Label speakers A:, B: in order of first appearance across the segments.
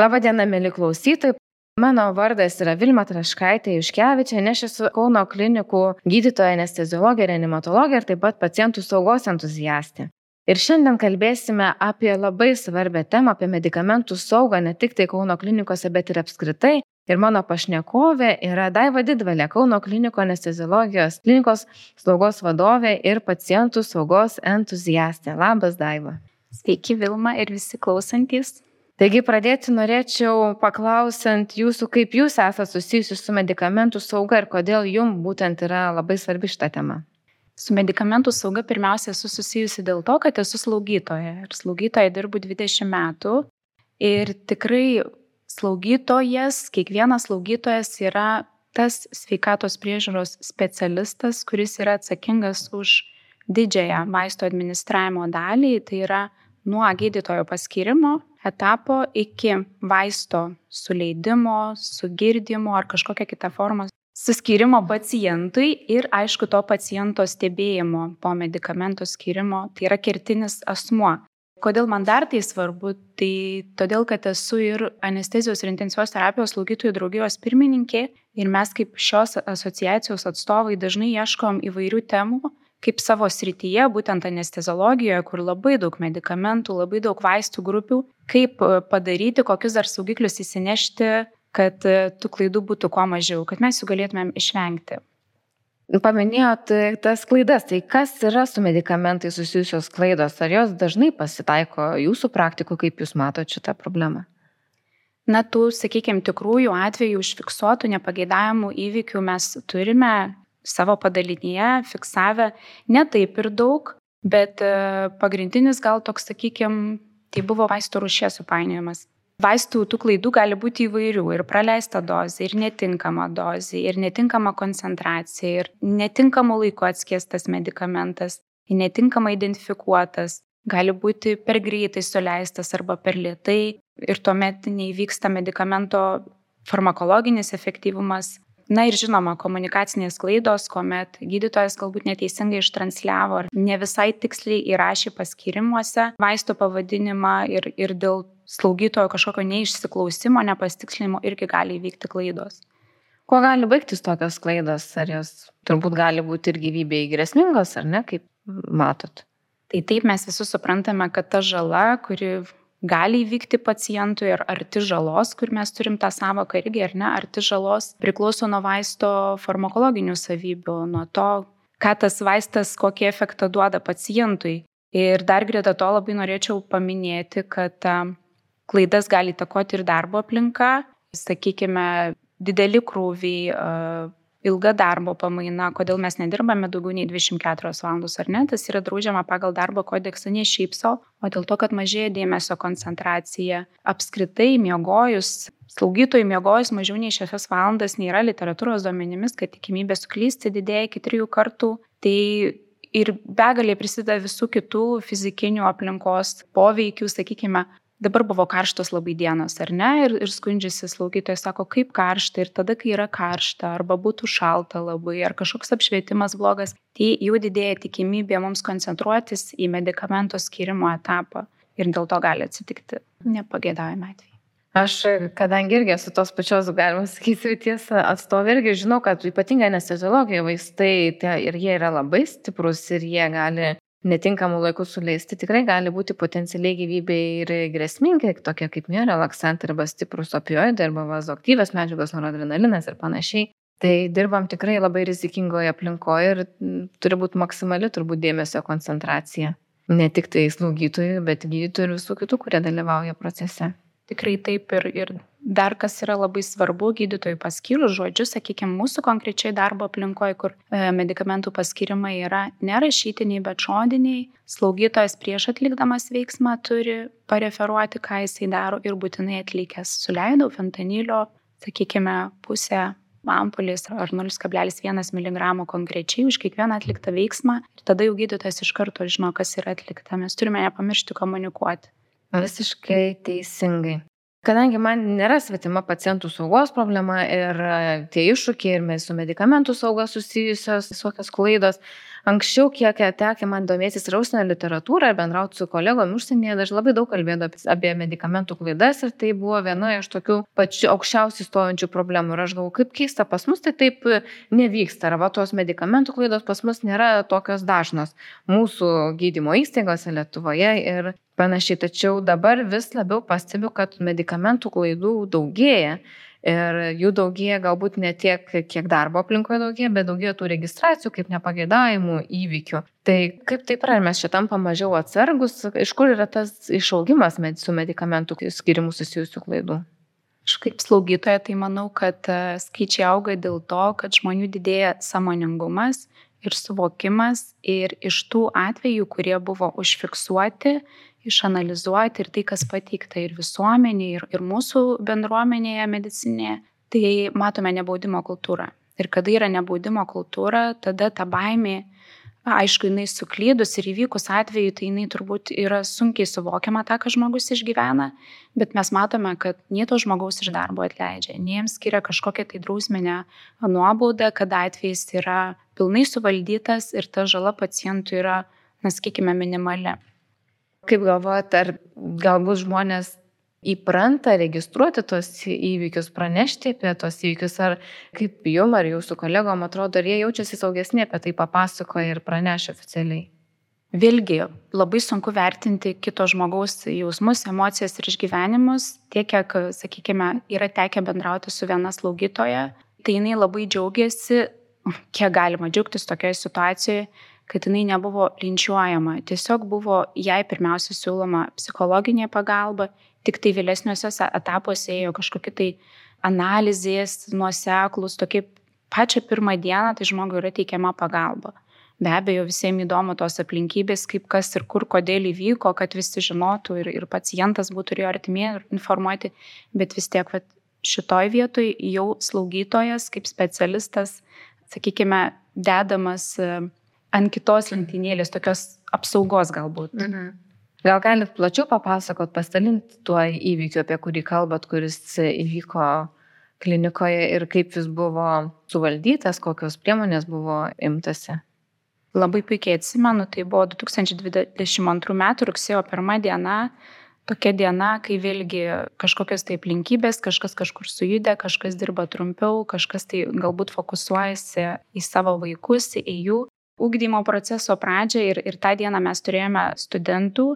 A: Labadiena, mėly klausytojai. Mano vardas yra Vilma Traškaitė Juškevičia, aš esu Kauno klinikų gydytoja, anesteziologė, reanimatologė ir taip pat pacientų saugos entuziastė. Ir šiandien kalbėsime apie labai svarbę temą, apie medikamentų saugą ne tik tai Kauno klinikose, bet ir apskritai. Ir mano pašnekovė yra Daiva Didvalė, Kauno kliniko anesteziologijos klinikos slaugos vadovė ir pacientų saugos entuziastė. Labas, Daiva.
B: Sveiki, Vilma ir visi klausantis.
A: Taigi pradėti norėčiau paklausant jūsų, kaip jūs esate susijusi su medikamentų sauga ir kodėl jums būtent yra labai svarbi šita tema.
B: Su medikamentų sauga pirmiausia esu susijusi dėl to, kad esu slaugytoja. Ir slaugytoja dirbu 20 metų. Ir tikrai slaugytojas, kiekvienas slaugytojas yra tas sveikatos priežiūros specialistas, kuris yra atsakingas už didžiąją vaisto administravimo dalį. Tai yra nuo gydytojo paskirimo etapo iki vaisto suleidimo, sugirdimo ar kažkokia kita forma suskirimo pacientui ir aišku to paciento stebėjimo po medikamento skirimo, tai yra kertinis asmuo. Kodėl man dar tai svarbu? Tai todėl, kad esu ir anestezijos ir intensyvios terapijos slaugytojų draugijos pirmininkė ir mes kaip šios asociacijos atstovai dažnai ieškom įvairių temų, kaip savo srityje, būtent anesteziologijoje, kur labai daug medikamentų, labai daug vaistų grupių, kaip e, padaryti, kokius dar saugiklius įsinešti, kad e, tų klaidų būtų kuo mažiau, kad mes jų galėtumėm išvengti.
A: Paminėjot e, tas klaidas, tai kas yra su medikamentais susijusios klaidos, ar jos dažnai pasitaiko jūsų praktiko, kaip jūs matote šitą problemą?
B: Na, tų, sakykime, tikrųjų atvejų užfiksuotų nepageidavimų įvykių mes turime savo padalinyje fiksavę. Ne taip ir daug, bet e, pagrindinis gal toks, sakykime, tai buvo vaistų rušės supainiojimas. Vaistų tų klaidų gali būti įvairių ir praleista dozė, ir netinkama dozė, ir netinkama koncentracija, ir netinkamu laiku atskiestas medikamentas, ir netinkamai identifikuotas, gali būti per greitai suleistas arba per lietai ir tuomet neįvyksta medikamento farmakologinis efektyvumas Na ir žinoma, komunikacinės klaidos, kuomet gydytojas galbūt neteisingai ištransliavo ar ne visai tiksliai įrašė paskirimuose vaisto pavadinimą ir, ir dėl slaugytojo kažkokio neišsiklausimo, nepastikslinimo irgi gali įvykti klaidos.
A: Kuo gali baigtis tokios klaidos? Ar jos turbūt gali būti ir gyvybei grėsmingos, ar ne, kaip matot?
B: Tai taip mes visi suprantame, kad ta žala, kuri gali įvykti pacientui ir arti žalos, kur mes turim tą savoką irgi, ar ne, arti žalos priklauso nuo vaisto farmakologinių savybių, nuo to, ką tas vaistas, kokį efektą duoda pacientui. Ir dar greta to labai norėčiau paminėti, kad klaidas gali takoti ir darbo aplinka, sakykime, dideli krūviai, ilga darbo pamaina, kodėl mes nedirbame daugiau nei 24 valandos ar ne, tas yra draudžiama pagal darbo kodeksą ne šiaip savo, o dėl to, kad mažėja dėmesio koncentracija. Apskritai, miegojus, slaugytojai miegojus mažiau nei 6 valandas nėra literatūros duomenimis, kad tikimybė suklysti didėja iki 3 kartų. Tai ir begalė prisideda visų kitų fizikinių aplinkos poveikių, sakykime, dabar buvo karštos labai dienos, ar ne, ir, ir skundžiasi slaugytojas, sako, kaip karšta, ir tada, kai yra karšta, arba būtų šalta labai, ar kažkoks apšvietimas blogas, tai jau didėja tikimybė mums koncentruotis į medikamento skirimo etapą ir dėl to gali atsitikti nepagėdavimai atvejai.
A: Aš, kadangi irgi esu tos pačios, galima sakyti, srities atstovė, irgi žinau, kad ypatingai anesteziologijoje vaistai tai ir jie yra labai stiprus ir jie gali netinkamų laikų suleisti tikrai gali būti potencialiai gyvybei ir grėsmingi, tokie kaip miorelaksantai arba stiprus opioidai arba vazoaktyvės medžiagos, noradrenalinas ir panašiai. Tai dirbam tikrai labai rizikingoje aplinkoje ir turi būti maksimali turbūt dėmesio koncentracija. Ne tik tai slaugytojų, bet gydytojų ir visų kitų, kurie dalyvauja procese.
B: Tikrai taip ir, ir dar kas yra labai svarbu gydytojui paskyrus žodžius, sakykime, mūsų konkrečiai darbo aplinkoje, kur e, medikamentų paskirimai yra nerašytiniai, bet žodiniai, slaugytojas prieš atlikdamas veiksmą turi pareferuoti, ką jisai daro ir būtinai atlikęs. Suleidau fentanilio, sakykime, pusę ampulės ar 0,1 mg konkrečiai už kiekvieną atliktą veiksmą ir tada jau gydytojas iš karto žino, kas yra atlikta. Mes turime nepamiršti komunikuoti.
A: Visiškai teisingai. Kadangi man nėra svetima pacientų saugos problema ir e, tie iššūkiai ir su medikamentų sauga susijusios visokios klaidos, Anksčiau, kiek tekia man domėtis ir užsienio literatūrą, bendrauti su kolegom užsienyje, aš labai daug kalbėjau apie medikamentų klaidas ir tai buvo viena iš tokių pačių aukščiausiai stojančių problemų. Ir aš galvoju, kaip keista, pas mus tai taip nevyksta. Arba tos medikamentų klaidos pas mus nėra tokios dažnos mūsų gydymo įstaigose Lietuvoje ir panašiai. Tačiau dabar vis labiau pastebiu, kad medikamentų klaidų daugėja. Ir jų daugėja galbūt ne tiek, kiek darbo aplinkoje daugėja, bet daugėja tų registracijų kaip nepagėdavimų įvykių. Tai kaip taip yra, mes šitam pamažiau atsargus, iš kur yra tas išaugimas su medikamentų skirimu susijusių klaidų?
B: Aš kaip slaugytoja tai manau, kad e, skaičiai auga dėl to, kad žmonių didėja samoningumas ir suvokimas ir iš tų atvejų, kurie buvo užfiksuoti, išanalizuoti ir tai, kas pateikta ir visuomenėje, ir, ir mūsų bendruomenėje medicinėje, tai matome nebaudimo kultūrą. Ir kada yra nebaudimo kultūra, tada ta baimė, aišku, jinai suklydus ir įvykus atveju, tai jinai turbūt yra sunkiai suvokiama tą, ką žmogus išgyvena, bet mes matome, kad nie to žmogaus iš darbo atleidžia, nie jiems skiria kažkokią tai drausminę nuobaudą, kada atvejis yra pilnai suvaldytas ir ta žala pacientui yra, na, sakykime, minimali.
A: Kaip galvojate, ar galbūt žmonės įpranta registruoti tos įvykius, pranešti apie tos įvykius, ar kaip jum ar jūsų kolegom atrodo, ar jie jaučiasi saugesni apie tai papasakoja ir praneša oficialiai?
B: Vėlgi, labai sunku vertinti kito žmogaus jausmus, emocijas ir išgyvenimus, tiek kiek, sakykime, yra tekę bendrauti su viena slaugytoja, tai jinai labai džiaugiasi, kiek galima džiaugtis tokioje situacijoje, kad jinai nebuvo linčiuojama. Tiesiog buvo jai pirmiausia siūloma psichologinė pagalba, tik tai vėlesniuose etapuose ėjo kažkokie tai analizės, nuoseklus, tokie pačią pirmą dieną tai žmogui yra teikiama pagalba. Be abejo, visiems įdomu tos aplinkybės, kaip kas ir kur, kodėl įvyko, kad visi žinotų ir, ir pacientas būtų ir jo artimieji informuoti, bet vis tiek vat, šitoj vietoj jau slaugytojas kaip specialistas, sakykime, dedamas ant kitos lentynėlės, tokios apsaugos galbūt. Mhm.
A: Gal galit plačiau papasakot, pasidalinti tuo įvykiu, apie kurį kalbat, kuris įvyko klinikoje ir kaip jis buvo suvaldytas, kokios priemonės buvo imtasi?
B: Labai puikiai atsimenu, tai buvo 2022 m. rugsėjo 1 diena, tokia diena, kai vėlgi kažkokios tai aplinkybės, kažkas kažkur sujudė, kažkas dirba trumpiau, kažkas tai galbūt fokusuojasi į savo vaikus, į jų ugdymo proceso pradžią ir, ir tą dieną mes turėjome studentų,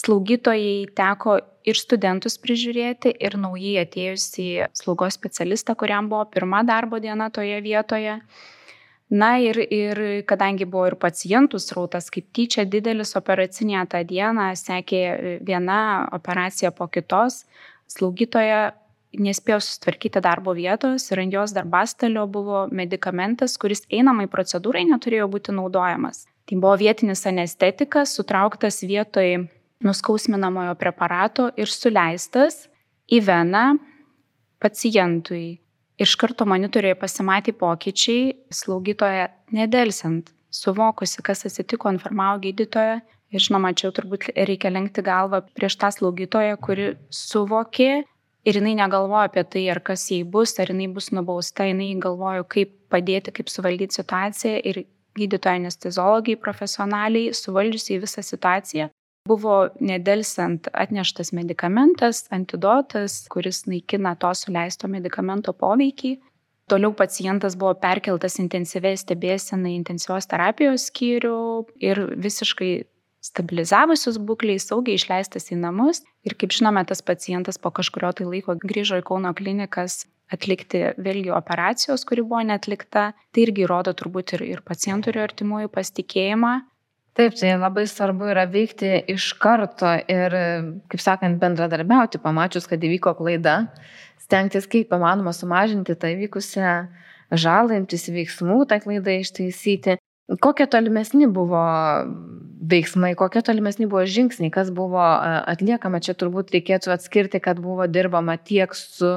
B: slaugytojai teko ir studentus prižiūrėti, ir naujai atėjusį slaugos specialistą, kuriam buvo pirma darbo diena toje vietoje. Na ir, ir kadangi buvo ir pacientų srautas, kaip tyčia didelis operacinė tą dieną, sekė viena operacija po kitos, slaugytoja nespėjo susitvarkyti darbo vietos ir ant jos darbastalio buvo medikamentas, kuris einamai procedūrai neturėjo būti naudojamas. Tai buvo vietinis anestetikas, sutrauktas vietoj nuskausminamojo preparato ir suleistas į veną pacientui. Iš karto monitorijoje pasimatė pokyčiai, slaugytoja nedelsiant, suvokusi, kas atsitiko, informavo gydytoją. Ir žinoma, čia turbūt reikia lenkti galvą prieš tą slaugytoją, kuri suvokė Ir jinai negalvoja apie tai, ar kas jai bus, ar jinai bus nubausta, jinai galvoja, kaip padėti, kaip suvaldyti situaciją ir gydytojai anestezologai profesionaliai suvaldžiusiai visą situaciją. Buvo nedelsiant atneštas medikamentas, antidotas, kuris naikina to suleisto medikamento poveikį. Toliau pacientas buvo perkeltas intensyviai stebėsenai intensyvios terapijos skyrių ir visiškai stabilizavusius būklei, saugiai išleistas į namus. Ir kaip žinome, tas pacientas po kažkurio tai laiko grįžo į Kauno klinikas atlikti vėlgi operacijos, kuri buvo netlikta. Tai irgi rodo turbūt ir, ir pacientų ir artimųjų pasitikėjimą.
A: Taip, tai labai svarbu yra veikti iš karto ir, kaip sakant, bendradarbiauti, pamačius, kad įvyko klaida, stengtis kaip įmanoma sumažinti tą įvykusią žalą, imtis veiksmų tą klaidą ištaisyti. Kokie tolimesni buvo veiksmai, kokie tolimesni buvo žingsniai, kas buvo atliekama, čia turbūt reikėtų atskirti, kad buvo dirbama tiek su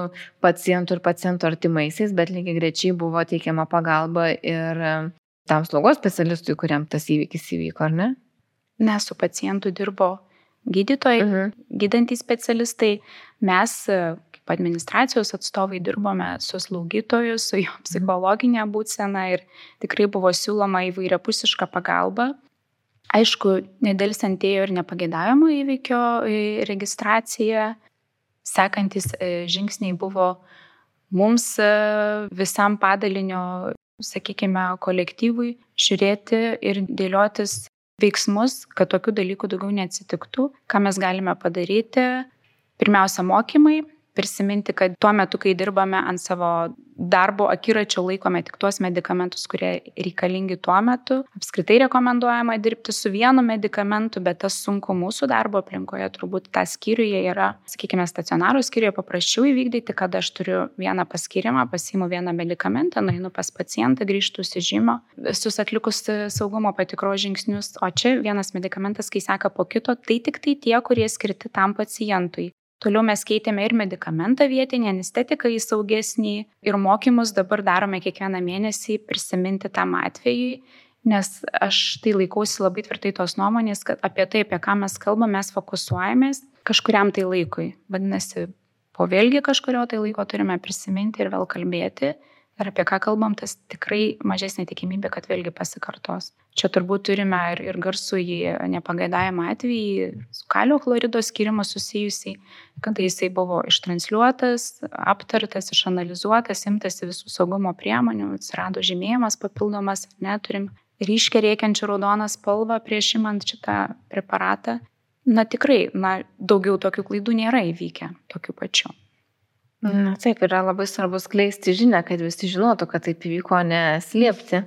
A: pacientu ir paciento artimaisiais, bet lygiai grečiai buvo teikiama pagalba ir tam slaugos specialistui, kuriam tas įvykis įvyko, ar ne?
B: Ne, su pacientu dirbo gydytojai, uh mhm. -huh. gydantys specialistai. Mes, kaip administracijos atstovai dirbome su slaugytoju, su jo psichologinė būsena ir tikrai buvo siūloma įvairiapusiška pagalba. Aišku, nedėlsant ėjo ir nepageidavimo įvykio registracija. Sekantis e, žingsniai buvo mums e, visam padalinio, sakykime, kolektyvui žiūrėti ir dėliotis veiksmus, kad tokių dalykų daugiau neatsitiktų, ką mes galime padaryti. Pirmiausia, mokymai, prisiminti, kad tuo metu, kai dirbame ant savo darbo akiračio, laikome tik tuos medikamentus, kurie reikalingi tuo metu. Apskritai rekomenduojama dirbti su vienu medikamentu, bet tas sunku mūsų darbo aplinkoje, turbūt tą skyriuje yra, sakykime, stacionaro skyriuje paprasčiau įvykdyti, kad aš turiu vieną paskirimą, pasiimu vieną medikamentą, nueinu pas pacientą, grįžtu įsižymo, visus atlikus saugumo patikros žingsnius, o čia vienas medikamentas, kai seka po kito, tai tik tai tie, kurie skirti tam pacientui. Toliau mes keitėme ir medikamentą vietinį, anestetiką į saugesnį ir mokymus dabar darome kiekvieną mėnesį prisiminti tam atvejui, nes aš tai laikausi labai tvirtai tos nuomonės, kad apie tai, apie ką mes kalbame, mes fokusuojamės kažkuriam tai laikui. Vadinasi, po vėlgi kažkurio tai laiko turime prisiminti ir vėl kalbėti ir apie ką kalbam, tas tikrai mažesnė tikimybė, kad vėlgi pasikartos. Čia turbūt turime ir, ir garsų į nepagaidavimą atvejį su kalio chlorido skirimu susijusiai, kada jisai buvo ištransliuotas, aptartas, išanalizuotas, imtasi visų saugumo priemonių, atsirado žymėjimas papildomas, neturim ryškia rėkiančią raudoną spalvą prieš imant šitą preparatą. Na tikrai, na, daugiau tokių klaidų nėra įvykę, tokių pačių.
A: Na, taip, yra labai svarbu skleisti žinę, kad visi žinotų, kad taip įvyko, neslėpti,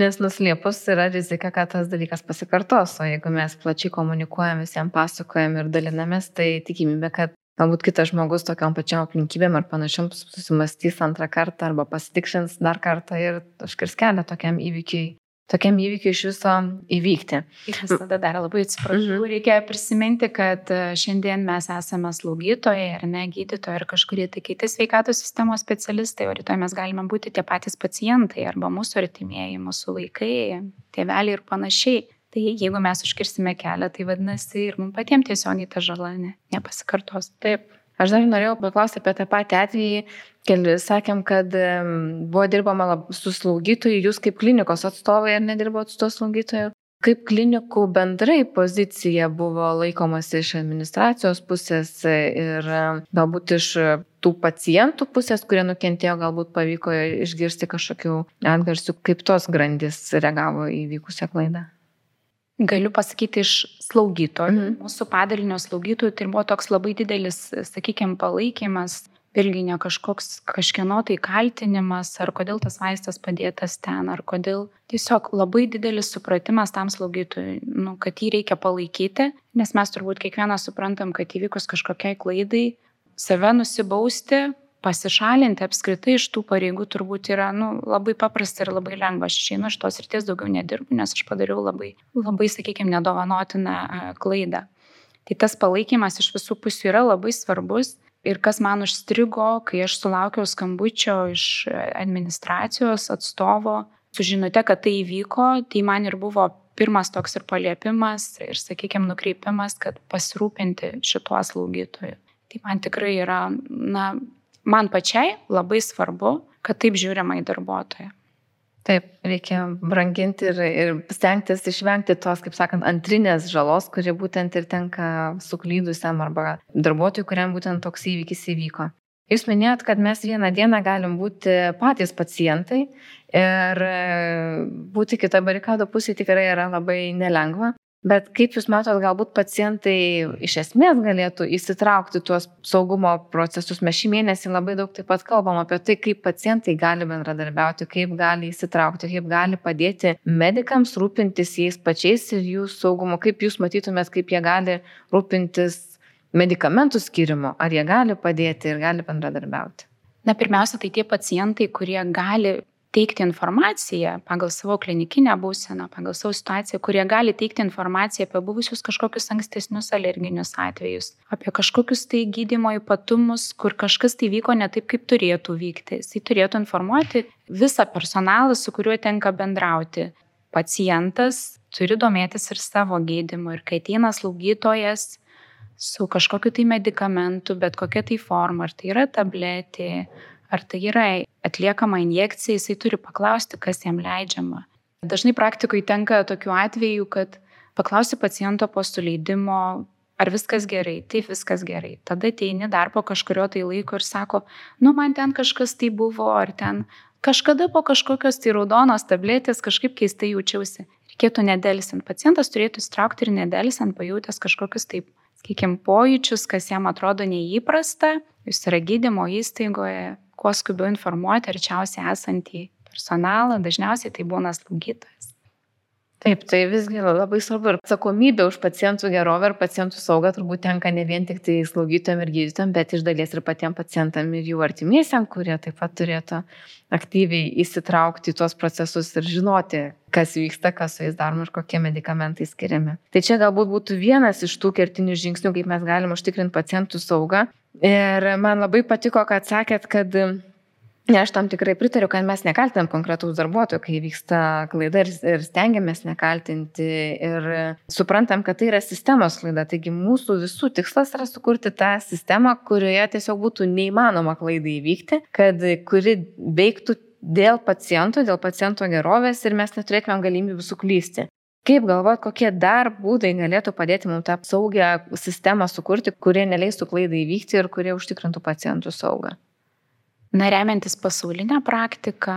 A: nes nuslėpus yra rizika, kad tas dalykas pasikartos, o jeigu mes plačiai komunikuojam, visiems pasakojam ir dalinamės, tai tikimybė, kad galbūt kitas žmogus tokiam pačiam aplinkybėm ar panašiam susimastys antrą kartą arba pasitikšins dar kartą ir užkirs kelią tokiam įvykiai tokiam įvykiui iš viso įvykti.
B: Ir tada dar labai atsiprašau, mhm. reikia prisiminti, kad e, šiandien mes esame slaugytojai ar ne gydytojai ar kažkurie tai kiti sveikatos sistemos specialistai, o rytoj mes galime būti tie patys pacientai arba mūsų artimieji, mūsų vaikai, tėveliai ir panašiai. Tai jeigu mes užkirsime kelią, tai vadinasi ir mums patiems tiesiogiai ta žala ne, nepasikartos.
A: Taip. Aš dar norėjau paklausti apie tą patį atvejį. Keli sakėm, kad buvo dirbama su slaugytoju, jūs kaip klinikos atstovai ar nedirbot su to slaugytoju? Kaip klinikų bendrai pozicija buvo laikomasi iš administracijos pusės ir galbūt iš tų pacientų pusės, kurie nukentėjo, galbūt pavyko išgirsti kažkokių atgarsių, kaip tos grandis reagavo į vykusią klaidą?
B: Galiu pasakyti iš slaugytojų, mhm. mūsų padalinio slaugytojų, tai buvo toks labai didelis, sakykime, palaikymas, vėlgi ne kažkoks kažkieno tai kaltinimas, ar kodėl tas vaistas padėtas ten, ar kodėl tiesiog labai didelis supratimas tam slaugytojui, nu, kad jį reikia palaikyti, nes mes turbūt kiekvieną suprantam, kad įvykus kažkokiai klaidai, save nusibausti, pasišalinti apskritai iš tų pareigų turbūt yra nu, labai paprasta ir labai lengva. Aš išeinu iš tos ryties, daugiau nedirbu, nes aš padariau labai, labai sakykime, nedovanotiną klaidą. Tai tas palaikymas iš visų pusių yra labai svarbus. Ir kas man užstrigo, kai aš sulaukiau skambučio iš administracijos atstovo, sužinote, kad tai įvyko, tai man ir buvo pirmas toks ir paliepimas ir, sakykime, nukreipimas, kad pasirūpinti šituo slaugytoju. Tai man tikrai yra, na, man pačiai labai svarbu, kad taip žiūrima į darbuotoją.
A: Taip, reikia branginti ir, ir stengtis išvengti tos, kaip sakant, antrinės žalos, kuri būtent ir tenka suklydusiam arba darbuotojui, kuriam būtent toks įvykis įvyko. Jūs minėjot, kad mes vieną dieną galim būti patys pacientai ir būti kita barikado pusė tikrai yra labai nelengva. Bet kaip Jūs matot, galbūt pacientai iš esmės galėtų įsitraukti tuos saugumo procesus. Mes šį mėnesį labai daug taip pat kalbam apie tai, kaip pacientai gali bendradarbiauti, kaip gali įsitraukti, kaip gali padėti medikams rūpintis jais pačiais ir jų saugumu. Kaip Jūs matytumėt, kaip jie gali rūpintis medikamentų skirimu, ar jie gali padėti ir gali bendradarbiauti.
B: Na, pirmiausia, tai tie pacientai, kurie gali teikti informaciją pagal savo klinikinę būseną, pagal savo situaciją, kurie gali teikti informaciją apie buvusius kažkokius ankstesnius alerginius atvejus, apie kažkokius tai gydimo ypatumus, kur kažkas tai vyko ne taip, kaip turėtų vykti. Jis turėtų informuoti visą personalą, su kuriuo tenka bendrauti. Pacientas turi domėtis ir savo gydimu. Ir kai ateina slaugytojas, su kažkokiu tai medikamentu, bet kokia tai forma, ar tai yra tabletė, ar tai yra atliekama injekcija, jisai turi paklausti, kas jam leidžiama. Dažnai praktikoje tenka tokių atvejų, kad paklausi paciento po suleidimo, ar viskas gerai, taip viskas gerai. Tada ateini dar po kažkurio tai laiko ir sako, nu man ten kažkas tai buvo, ar ten kažkada po kažkokios tai raudonos tabletės kažkaip keistai jaučiausi. Reikėtų nedėlisant. Pacientas turėtų įstraukti ir nedėlisant pajutęs kažkokius taip, sakykime, pojūčius, kas jam atrodo neįprasta. Jis yra gydymo įstaigoje, kuo skubiau informuoti arčiausiai esantį personalą, dažniausiai tai būna slaugytojas.
A: Taip, tai visgi labai svarbu ir atsakomybė už pacientų gerovę ir pacientų saugą turbūt tenka ne vien tik tai slaugytojam ir gydytojam, bet iš dalies ir patiems pacientam ir jų artimiesiam, kurie taip pat turėtų aktyviai įsitraukti į tuos procesus ir žinoti, kas vyksta, kas su jais daroma ir kokie medikamentai skiriami. Tai čia galbūt būtų vienas iš tų kertinių žingsnių, kaip mes galime užtikrinti pacientų saugą. Ir man labai patiko, kad sakėt, kad Ne, aš tam tikrai pritariu, kad mes nekaltinam konkretaus darbuotojo, kai vyksta klaida ir, ir stengiamės nekaltinti ir suprantam, kad tai yra sistemos klaida. Taigi mūsų visų tikslas yra sukurti tą sistemą, kurioje tiesiog būtų neįmanoma klaidai įvykti, kad kuri veiktų dėl paciento, dėl paciento gerovės ir mes neturėtumėm galimybių suklysti. Kaip galvot, kokie dar būdai galėtų padėti mums tą saugią sistemą sukurti, kurie neleistų klaidai įvykti ir kurie užtikrintų pacientų saugą?
B: Na, remiantis pasaulinę praktiką,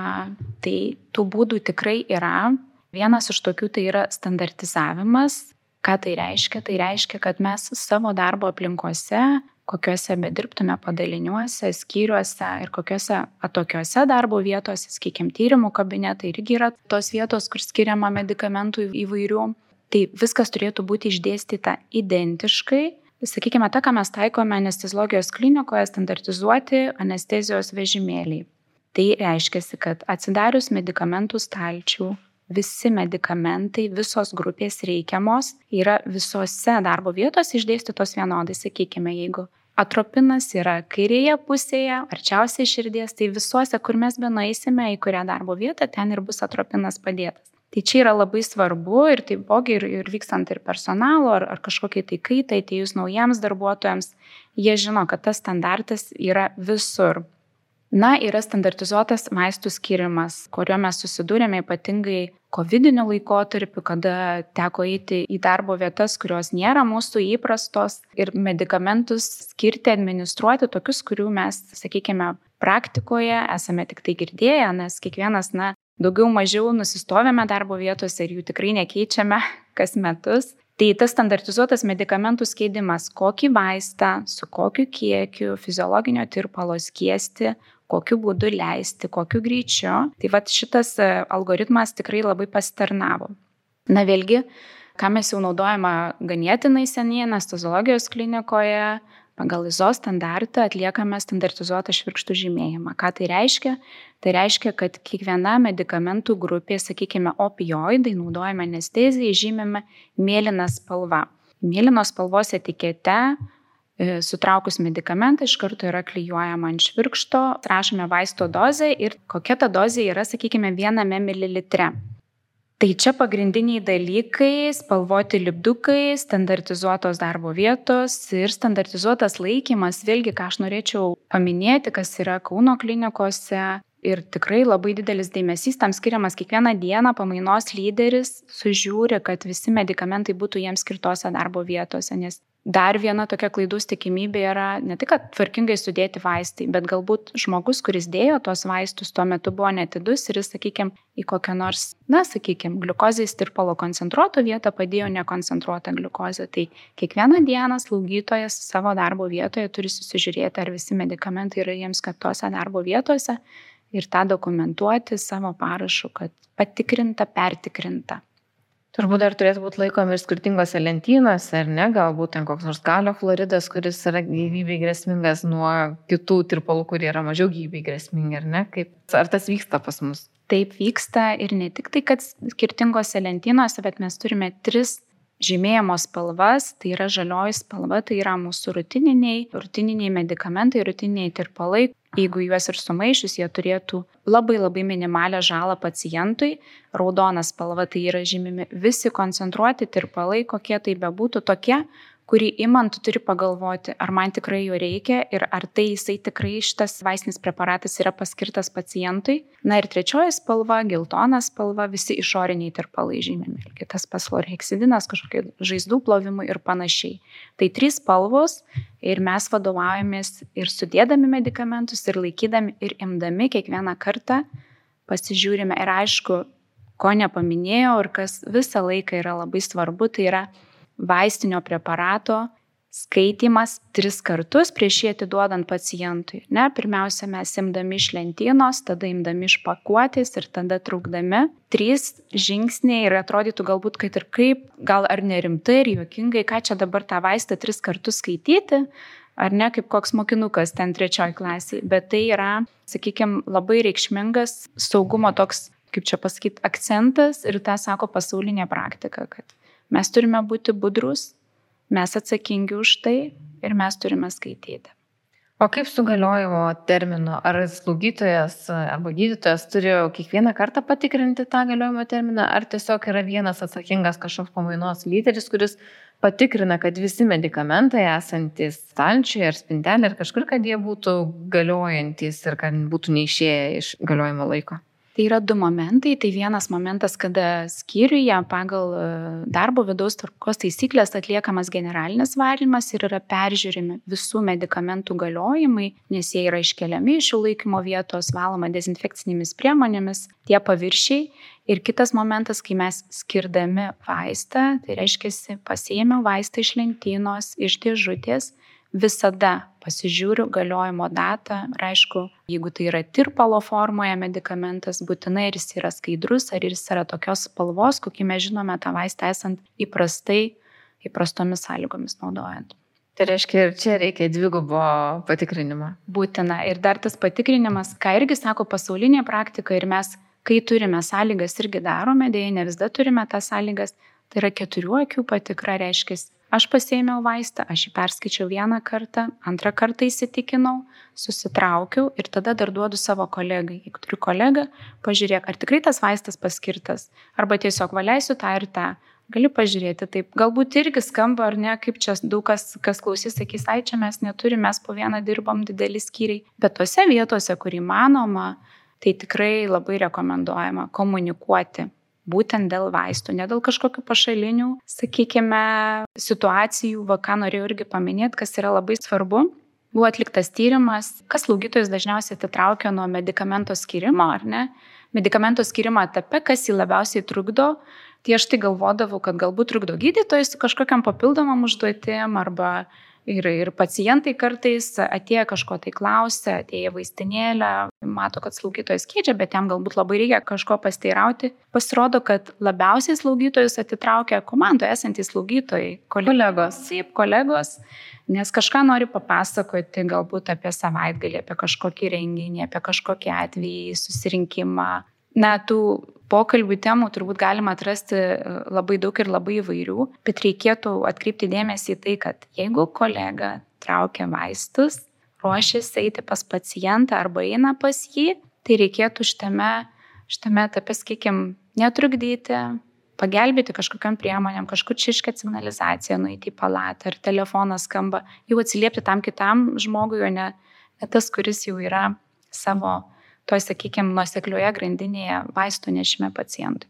B: tai tų būdų tikrai yra. Vienas iš tokių tai yra standartizavimas. Ką tai reiškia? Tai reiškia, kad mes savo darbo aplinkose, kokiuose bedirbtume padaliniuose, skyriuose ir kokiuose atokiuose darbo vietose, sakykime, tyrimų kabinetai irgi yra tos vietos, kur skiriama medikamentų įvairių. Tai viskas turėtų būti išdėstyta identiškai sakykime, ta, ką mes taikome anesteziologijos klinikoje, standartizuoti anestezijos vežimėliai. Tai reiškia, kad atsidarius medikamentų stalčių, visi medikamentai, visos grupės reikiamos yra visose darbo vietose išdėstytos vienodai. Sakykime, jeigu atropinas yra kairėje pusėje, arčiausiai širdies, tai visuose, kur mes benaisime, į kurią darbo vietą, ten ir bus atropinas padėtas. Tai čia yra labai svarbu ir taipogi ir, ir vykstant ir personalo ar, ar kažkokiai tai kaitai, atėjus naujiems darbuotojams, jie žino, kad tas standartas yra visur. Na, yra standartizuotas vaistų skirimas, kuriuo mes susidūrėme ypatingai COVID-19 laikotarpiu, kada teko eiti į darbo vietas, kurios nėra mūsų įprastos ir medikamentus skirti, administruoti tokius, kurių mes, sakykime, praktikoje esame tik tai girdėję, nes kiekvienas, na, daugiau mažiau nusistovėme darbo vietose ir jų tikrai nekeičiame kas metus. Tai tas standartizuotas medikamentų skaidimas, kokį vaistą, su kokiu kiekiu fiziologinio tirpalo skiesti, kokiu būdu leisti, kokiu greičiu. Tai va šitas e, algoritmas tikrai labai pasitarnavo. Na vėlgi, ką mes jau naudojame ganėtinai seniai anestezologijos klinikoje, pagal ISO standartą atliekame standartizuotą švirkštų žymėjimą. Ką tai reiškia? Tai reiškia, kad kiekviena medikamentų grupė, sakykime, opioidai naudojame anestezijai, žymime mėlyną spalvą. Mėlynos spalvos etikete sutraukus medikamentą iš karto yra klyjuojama ant švirkšto, rašome vaisto dozę ir kokia ta dozė yra, sakykime, viename mililitre. Tai čia pagrindiniai dalykai - spalvoti lipdukai, standartizuotos darbo vietos ir standartizuotas laikymas. Vėlgi, ką aš norėčiau paminėti, kas yra Kauno klinikose. Ir tikrai labai didelis dėmesys tam skiriamas kiekvieną dieną pamainos lyderis sužiūri, kad visi medikamentai būtų jiems skirtose darbo vietose, nes Dar viena tokia klaidus tikimybė yra ne tik, kad tvarkingai sudėti vaistai, bet galbūt žmogus, kuris dėjo tuos vaistus, tuo metu buvo netidus ir jis, sakykime, į kokią nors, na, sakykime, gliukozės tirpalo koncentruoto vietą padėjo nekoncentruotą gliukozę. Tai kiekvieną dieną slaugytojas savo darbo vietoje turi susižiūrėti, ar visi medikamentai yra jiems skirtose darbo vietose ir tą dokumentuoti savo parašu, kad patikrinta, pertikrinta.
A: Turbūt dar turėtų būti laikomi ir skirtingose lentynose, ar ne? Galbūt ten koks nors kalio chloridas, kuris yra gyvybei grėsmingas nuo kitų tirpalų, kurie yra mažiau gyvybei grėsmingi, ar ne? Kaip, ar tas vyksta pas mus?
B: Taip vyksta ir ne tik tai, kad skirtingose lentynose, bet mes turime tris žymėjimo spalvas, tai yra žalioji spalva, tai yra mūsų rutininiai, rutininiai medikamentai, rutininiai tirpalai, Jeigu juos ir sumaišius, jie turėtų labai labai minimalę žalą pacientui. Raudona spalva tai yra žymimi visi koncentruoti tirpalai, kokie tai bebūtų, tokie, kurį imant tu turi pagalvoti, ar man tikrai jo reikia ir ar tai jisai tikrai šitas vaistinis preparatas yra paskirtas pacientui. Na ir trečioji spalva, geltona spalva, visi išoriniai tirpalai žymimi. Ir tas pasflorheksidinas, kažkokie žaizdų plovimai ir panašiai. Tai trys spalvos ir mes vadovaujamės ir sudėdami medikamentus, ir laikydami, ir imdami kiekvieną kartą pasižiūrime. Ir aišku, ko nepaminėjau ir kas visą laiką yra labai svarbu, tai yra vaistinio preparato skaitimas tris kartus prieš jį atiduodant pacientui. Ne, pirmiausia, mes imdami iš lentynos, tada imdami iš pakuotės ir tada trukdami. Trys žingsniai ir atrodytų galbūt, kad ir kaip, gal ar nerimtai ir juokingai, ką čia dabar tą vaistą tris kartus skaityti, ar ne kaip koks mokinukas ten trečioji klasiai, bet tai yra, sakykime, labai reikšmingas saugumo toks, kaip čia pasakyti, akcentas ir tą sako pasaulinė praktika, kad Mes turime būti budrus, mes atsakingi už tai ir mes turime skaityti.
A: O kaip su galiojimo terminu? Ar slaugytojas arba gydytojas turi kiekvieną kartą patikrinti tą galiojimo terminą, ar tiesiog yra vienas atsakingas kažkoks pamainos lyderis, kuris patikrina, kad visi medikamentai esantis stalčiuje ar spintelė ar kažkur, kad jie būtų galiojantis ir kad būtų neišėję iš galiojimo laiko?
B: Tai yra du momentai. Tai vienas momentas, kada skyriuje pagal e, darbo vidaus tvarkos taisyklės atliekamas generalinis valymas ir yra peržiūrimi visų medikamentų galiojimai, nes jie yra iškeliami iš jų laikymo vietos, valoma dezinfekcinėmis priemonėmis, tie paviršiai. Ir kitas momentas, kai mes skirdami vaistą, tai reiškia, pasiėmiau vaistą iš lentynos, iš dėžutės visada pasižiūriu galiojimo datą ir aišku, jeigu tai yra tirpalo formoje medikamentas, būtinai ar jis yra skaidrus, ar jis yra tokios spalvos, kokį mes žinome tą vaistą esant įprastai, įprastomis sąlygomis naudojant.
A: Tai reiškia, ir čia reikia dvigubo patikrinimo.
B: Būtina. Ir dar tas patikrinimas, ką irgi sako pasaulinė praktika ir mes, kai turime sąlygas, irgi darome, dėja ne visada turime tas sąlygas, tai yra keturių akių patikra, reiškia, Aš pasėmiau vaistą, aš jį perskaičiau vieną kartą, antrą kartą įsitikinau, susitraukiau ir tada dar duodu savo kolegai. Jeigu turiu kolegą, pažiūrėk, ar tikrai tas vaistas paskirtas, arba tiesiog valeisiu tą ir tą. Gali pažiūrėti taip, galbūt irgi skamba ar ne, kaip čia daug kas, kas klausys, sakys, ai čia mes neturime, mes po vieną dirbam dideli skyriai, bet tose vietose, kur įmanoma, tai tikrai labai rekomenduojama komunikuoti būtent dėl vaistų, ne dėl kažkokių pašalinių, sakykime, situacijų, va ką norėjau irgi paminėti, kas yra labai svarbu. Buvo atliktas tyrimas, kas slaugytojus dažniausiai atitraukia nuo medikamento skirimo, ar ne? Medikamento skirimo etape, kas jį labiausiai trukdo, tai aš tai galvodavau, kad galbūt trukdo gydytojai su kažkokiam papildomam užduotim arba Ir, ir pacientai kartais atėję kažko tai klausia, atėję vaistinėlę, mato, kad slaugytojas keičia, bet jam galbūt labai reikia kažko pasteirauti. Pasirodo, kad labiausiai slaugytojus atitraukia komandoje esantys slaugytojai, kolegos. Taip, kolegos, nes kažką nori papasakoti galbūt apie savaitgalį, apie kažkokį renginį, apie kažkokį atvejį, susirinkimą. Na, tų pokalbių temų turbūt galima atrasti e, labai daug ir labai įvairių, bet reikėtų atkreipti dėmesį į tai, kad jeigu kolega traukia vaistus, ruošiasi eiti pas pacientą arba eina pas jį, tai reikėtų šitame, šitame etape, sakykim, netrukdyti, pagelbėti kažkokiam priemonėm, kažkur čiškia signalizacija, nueiti į palatą ar telefonas skamba, jau atsiliepti tam kitam žmogui, o ne, ne tas, kuris jau yra savo toj, sakykime, nuoseklioje grandinėje vaistų nešime pacientui.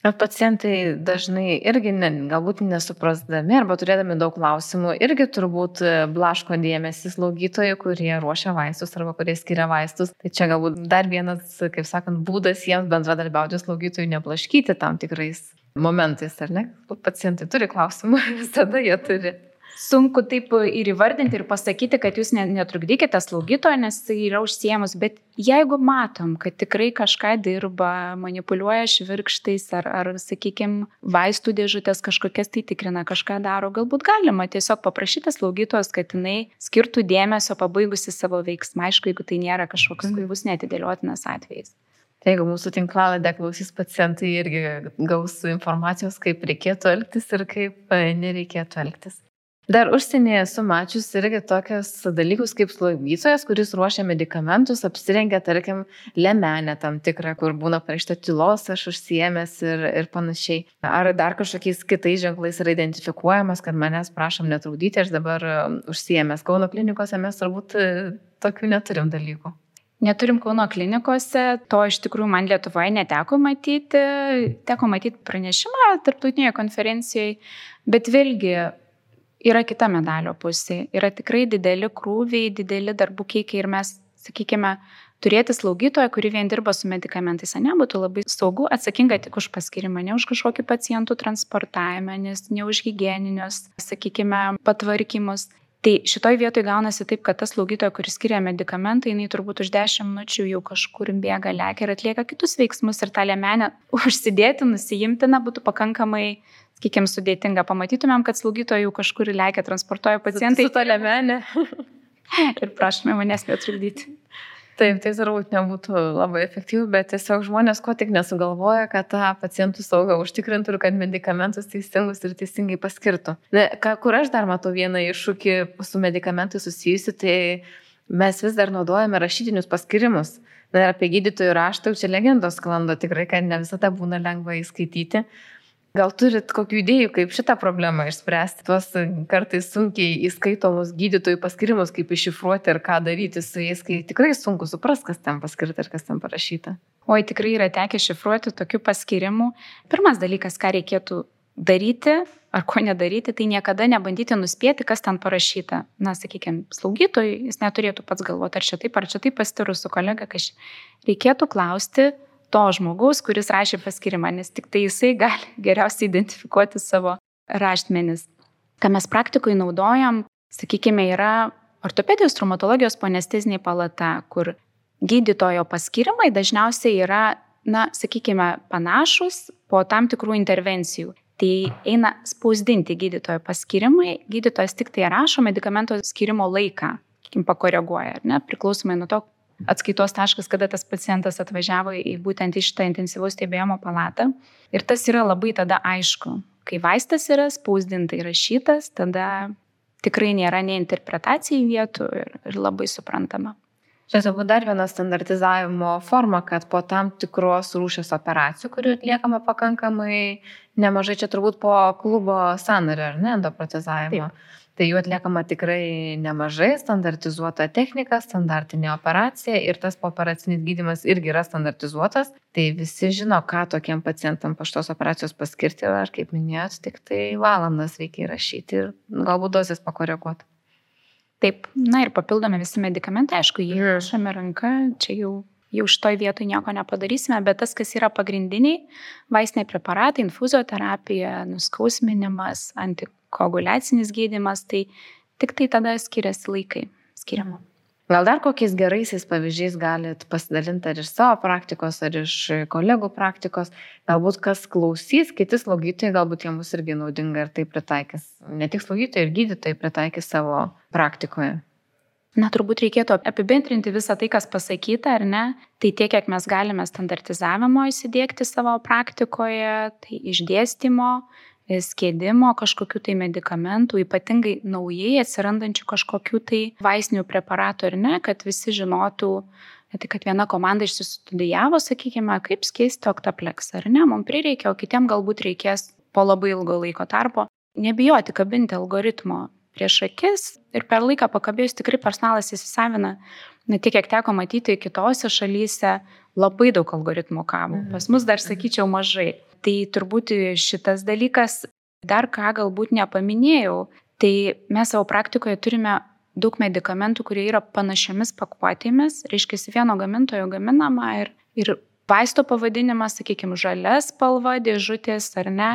A: Bet pacientai dažnai irgi ne, galbūt nesuprasdami arba turėdami daug klausimų, irgi turbūt blaško dėmesį slaugytojai, kurie ruošia vaistus arba kurie skiria vaistus. Tai čia galbūt dar vienas, kaip sakant, būdas jiems bendradarbiauti slaugytojų neblaškyti tam tikrais momentais, ar ne? Pacientai turi klausimų, visada jie turi
B: sunku taip ir įvardinti ir pasakyti, kad jūs netrukdykite slaugytojo, nes jis yra užsiemus, bet jeigu matom, kad tikrai kažką dirba, manipuliuoja švirkštais ar, ar sakykime, vaistų dėžutės kažkokias tai tikrina, kažką daro, galbūt galima tiesiog paprašyti slaugytojos, kad jinai skirtų dėmesio pabaigusi savo veiksmą, aišku, jeigu tai nėra kažkoks bus mhm. netidėliotinas atvejis.
A: Tai jeigu mūsų tinklaladę klausys pacientai irgi gaus informacijos, kaip reikėtų elgtis ir kaip e, nereikėtų elgtis. Dar užsienyje esu mačius irgi tokius dalykus kaip slaugytojas, kuris ruošia medikamentus, apsirengia, tarkim, lemenę tam tikrą, kur būna parašyta tylos, aš užsiemęs ir, ir panašiai. Ar dar kažkokiais kitais ženklais yra identifikuojamas, kad manęs prašom netrukdyti, aš dabar um, užsiemęs. Kauno klinikose mes turbūt e, tokių neturim dalykų.
B: Neturim Kauno klinikose, to iš tikrųjų man Lietuvoje neteko matyti, teko matyti pranešimą tarptautinėje konferencijoje, bet vėlgi yra kita medalio pusė. Yra tikrai dideli krūviai, dideli darbų kiekiai ir mes, sakykime, turėti slaugytoją, kuri vien dirba su medikamentais, ne, būtų labai saugu, atsakinga tik už paskirimą, ne už kažkokį pacientų transportavimą, nes ne už hygieninius, sakykime, patvarkymus. Tai šitoj vietoj gaunasi taip, kad tas slaugytoja, kuris skiria medikamentą, jinai turbūt už 10 minučių jau kažkur bėga, lekia ir atlieka kitus veiksmus ir tą lemenę užsidėti, nusijimti, na, būtų pakankamai kiek sudėtinga, pamatytumėm, kad slaugytojų kažkur įleikia transportuoja pacientai.
A: Su tolemenė.
B: ir prašome manęs netrukdyti.
A: Taip, tai turbūt nebūtų labai efektyvu, bet tiesiog žmonės ko tik nesugalvoja, kad tą pacientų saugą užtikrintų ir kad medikamentus teisingus ir teisingai paskirtų. Ne, ką, kur aš dar matau vieną iššūkį su medikamentais susijusi, tai mes vis dar naudojame rašytinius paskirimus. Na ir apie gydytojų raštą čia legendos sklando tikrai, kad ne visada būna lengva įskaityti. Gal turit kokių idėjų, kaip šitą problemą išspręsti, tuos kartais sunkiai įskaitomus gydytojų paskirimus, kaip iššifruoti ir ką daryti su jais, kai tikrai sunku supras, kas ten paskirta ir kas ten parašyta.
B: Oi, tikrai yra tekę šifruoti tokių paskirimų. Pirmas dalykas, ką reikėtų daryti ar ko nedaryti, tai niekada nebandyti nuspėti, kas ten parašyta. Na, sakykime, slaugytojui jis neturėtų pats galvoti, ar čia taip, ar čia taip pasitiru su kolega, kažkaip. Reikėtų klausti, to žmogaus, kuris rašė paskirimą, nes tik tai jisai gali geriausiai identifikuoti savo raštmenis. Ką mes praktikoje naudojam, sakykime, yra ortopedijos traumatologijos ponesteziniai palata, kur gydytojo paskirimai dažniausiai yra, na, sakykime, panašus po tam tikrų intervencijų. Tai eina spausdinti gydytojo paskirimai, gydytojas tik tai rašo medikamento skirimo laiką, sakykim, pakoreguoja, ar ne, priklausomai nuo to, atskaitos taškas, kada tas pacientas atvažiavo į būtent į šitą intensyvaus stebėjimo palatą. Ir tas yra labai tada aišku. Kai vaistas yra spausdintai rašytas, tada tikrai nėra nei interpretacijų vietų ir, ir labai suprantama.
A: Čia turbūt dar viena standartizavimo forma, kad po tam tikros rūšės operacijų, kurių atliekama pakankamai nemažai, čia turbūt po klubo sanario ar ne, endoprotezavimo. Taip tai jų atliekama tikrai nemažai, standartizuota technika, standartinė operacija ir tas pooperacinis gydimas irgi yra standartizuotas, tai visi žino, ką tokiem pacientam po šitos operacijos paskirti, ar kaip minėjot, tik tai valandas reikia įrašyti ir galbūt dozės pakoreguoti.
B: Taip, na ir papildomi visi medikamentai, aišku, jie rašome ranka, čia jau jau šitoj vietoj nieko nepadarysime, bet tas, kas yra pagrindiniai vaistiniai preparatai, infuzioterapija, nuskausminimas, antik koagulacinis gydimas, tai tik tai tada skiriasi laikai skiriamo.
A: Gal dar kokiais geraisiais pavyzdžiais galit pasidalinti ar iš savo praktikos, ar iš kolegų praktikos, galbūt kas klausys, kiti slaugytojai, galbūt jiems irgi naudinga ir tai pritaikys. Ne tik slaugytojai, ir gydytojai pritaikys savo praktikoje.
B: Na, turbūt reikėtų apibendrinti visą tai, kas pasakyta, ar ne? Tai tiek, kiek mes galime standartizavimo įsidėkti savo praktikoje, tai išdėstymo, skėdimo kažkokių tai medikamentų, ypatingai naujai atsirandančių kažkokių tai vaistinių preparatų ar ne, kad visi žinotų, tai kad viena komanda išsistudijavo, sakykime, kaip skėsti oktapleksą ar ne, mums prireikia, o kitiem galbūt reikės po labai ilgo laiko tarpo. Nebijoti kabinti algoritmo prieš akis ir per laiką pakabėjus tikrai personalas įsisavina, ne tiek, kiek teko matyti kitose šalyse, labai daug algoritmų kabo. Mhm. Pas mus dar sakyčiau mažai. Tai turbūt šitas dalykas, dar ką galbūt nepaminėjau, tai mes savo praktikoje turime daug medikamentų, kurie yra panašiamis pakuotėmis, reiškia, vieno gamintojo gaminama ir, ir vaisto pavadinimas, sakykime, žalia spalva, dėžutės ar ne.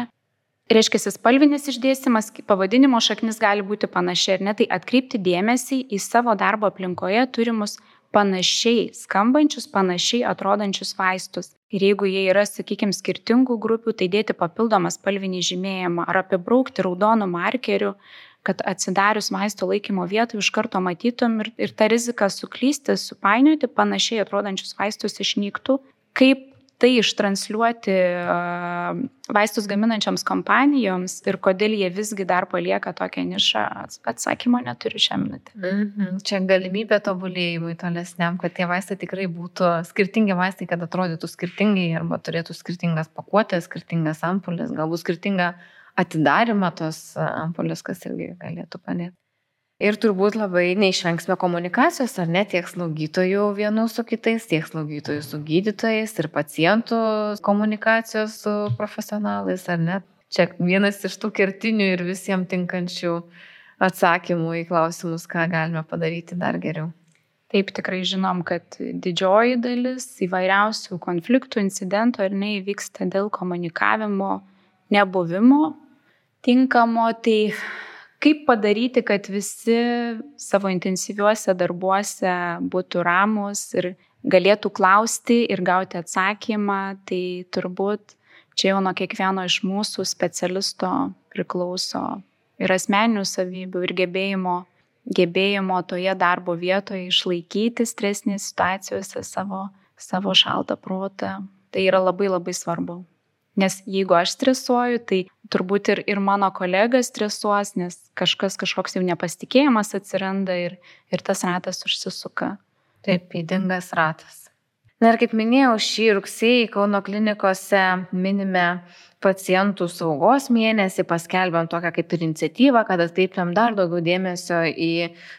B: Reiškia, spalvinis išdėstymas, pavadinimo šaknis gali būti panašiai ar ne, tai atkreipti dėmesį į savo darbo aplinkoje turimus panašiai skambančius, panašiai atrodančius vaistus. Ir jeigu jie yra, sakykime, skirtingų grupių, tai dėti papildomą spalvinį žymėjimą ar apibraukti raudonų markerių, kad atsidarius maisto laikymo vietą iš karto matytum ir, ir ta rizika suklysti, supainioti panašiai atrodančius vaistus išnyktų, kaip tai ištransliuoti vaistus gaminančioms kompanijoms ir kodėl jie visgi dar palieka tokią nišą, atsakymo neturiu šią minutę.
A: Mhm. Čia galimybė tobulėjimui tolesniam, kad tie vaistai tikrai būtų skirtingi vaistai, kad atrodytų skirtingai arba turėtų skirtingas pakuotės, skirtingas ampulės, galbūt skirtingą atidarimą tos ampulės, kas irgi galėtų padėti. Ir turbūt labai neišvengsime komunikacijos, ar ne, tiek slaugytojų vienų su kitais, tiek slaugytojų su gydytojais ir pacientų komunikacijos su profesionalais, ar ne. Čia vienas iš tų kertinių ir visiems tinkančių atsakymų į klausimus, ką galime padaryti dar geriau.
B: Taip tikrai žinom, kad didžioji dalis įvairiausių konfliktų, incidentų ar neįvyksta dėl komunikavimo nebuvimo tinkamo, tai kaip padaryti, kad visi savo intensyviuose darbuose būtų ramus ir galėtų klausti ir gauti atsakymą, tai turbūt čia jau nuo kiekvieno iš mūsų specialisto priklauso ir asmeninių savybių, ir gebėjimo, gebėjimo toje darbo vietoje išlaikyti stresinės situacijose savo, savo šaltą protą. Tai yra labai labai svarbu. Nes jeigu aš stresuoju, tai turbūt ir, ir mano kolega stresuos, nes kažkas kažkoks jau nepasitikėjimas atsiranda ir, ir tas ratas užsisuka.
A: Taip, įdingas ratas. Na ir kaip minėjau, šį rugsėjį Kauno klinikose minime pacientų saugos mėnesį, paskelbėm tokią kaip ir iniciatyvą, kad atkreipėm dar daugiau dėmesio į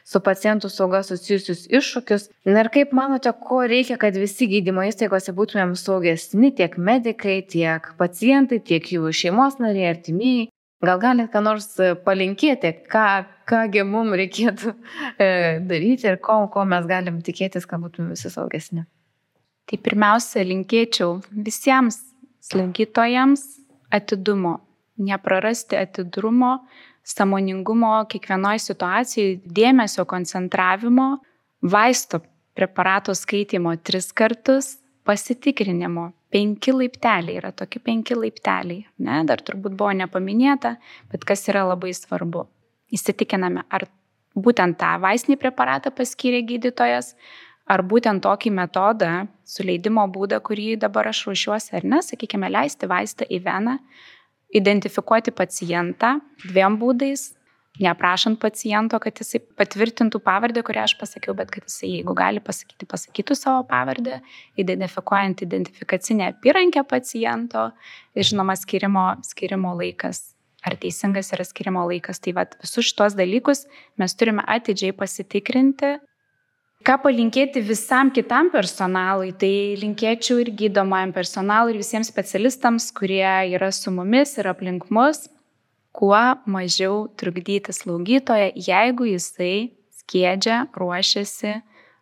A: su pacientų sauga susijusius iššūkius. Na ir kaip manote, ko reikia, kad visi gydymo įstaigose būtumėm saugesni, tiek medikai, tiek pacientai, tiek jų šeimos nariai, artimieji? Gal galite ką nors palinkėti, ką, kągi mums reikėtų e, daryti ir ko, ko mes galim tikėtis, kad būtume visi saugesni?
B: Tai pirmiausia, linkėčiau visiems slaugytojams atidumo, neprarasti atidrumo, samoningumo kiekvienoje situacijoje, dėmesio koncentravimo, vaisto preparato skaitimo tris kartus, pasitikrinimo. Penki laipteliai yra tokie penki laipteliai. Ne, dar turbūt buvo nepaminėta, bet kas yra labai svarbu. Įsitikiname, ar būtent tą vaistinį preparatą paskyrė gydytojas, ar būtent tokį metodą, suleidimo būdą, kurį dabar aš ruošiuosi, ar ne, sakykime, leisti vaistą į veną, identifikuoti pacientą dviem būdais, neaprašant paciento, kad jisai patvirtintų pavardę, kurią aš pasakiau, bet kad jisai, jeigu gali pasakyti, pasakytų savo pavardę, identifikuojant identifikacinę apyrankę paciento ir žinoma skirimo, skirimo laikas. Ar teisingas yra skirimo laikas. Tai vad visus šitos dalykus mes turime atidžiai pasitikrinti Ką palinkėti visam kitam personalui, tai linkėčiau ir gydomajam personalui, ir visiems specialistams, kurie yra su mumis ir aplink mus, kuo mažiau trukdyti slaugytoje, jeigu jisai skiedžia, ruošiasi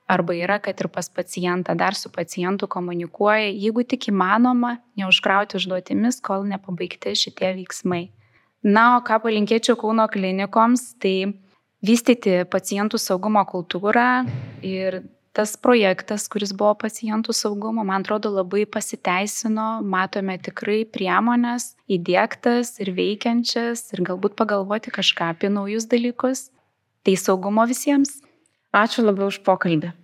B: arba yra, kad ir pas pacientą dar su pacientu komunikuoja, jeigu tik įmanoma, neužkrauti užduotimis, kol nepabaigti šitie veiksmai. Na, o ką palinkėčiau Kauno klinikoms, tai vystyti pacientų saugumo kultūrą ir tas projektas, kuris buvo pacientų saugumo, man atrodo, labai pasiteisino, matome tikrai priemonės įdėktas ir veikiančias ir galbūt pagalvoti kažką apie naujus dalykus. Tai saugumo visiems.
A: Ačiū labai už pokalbį.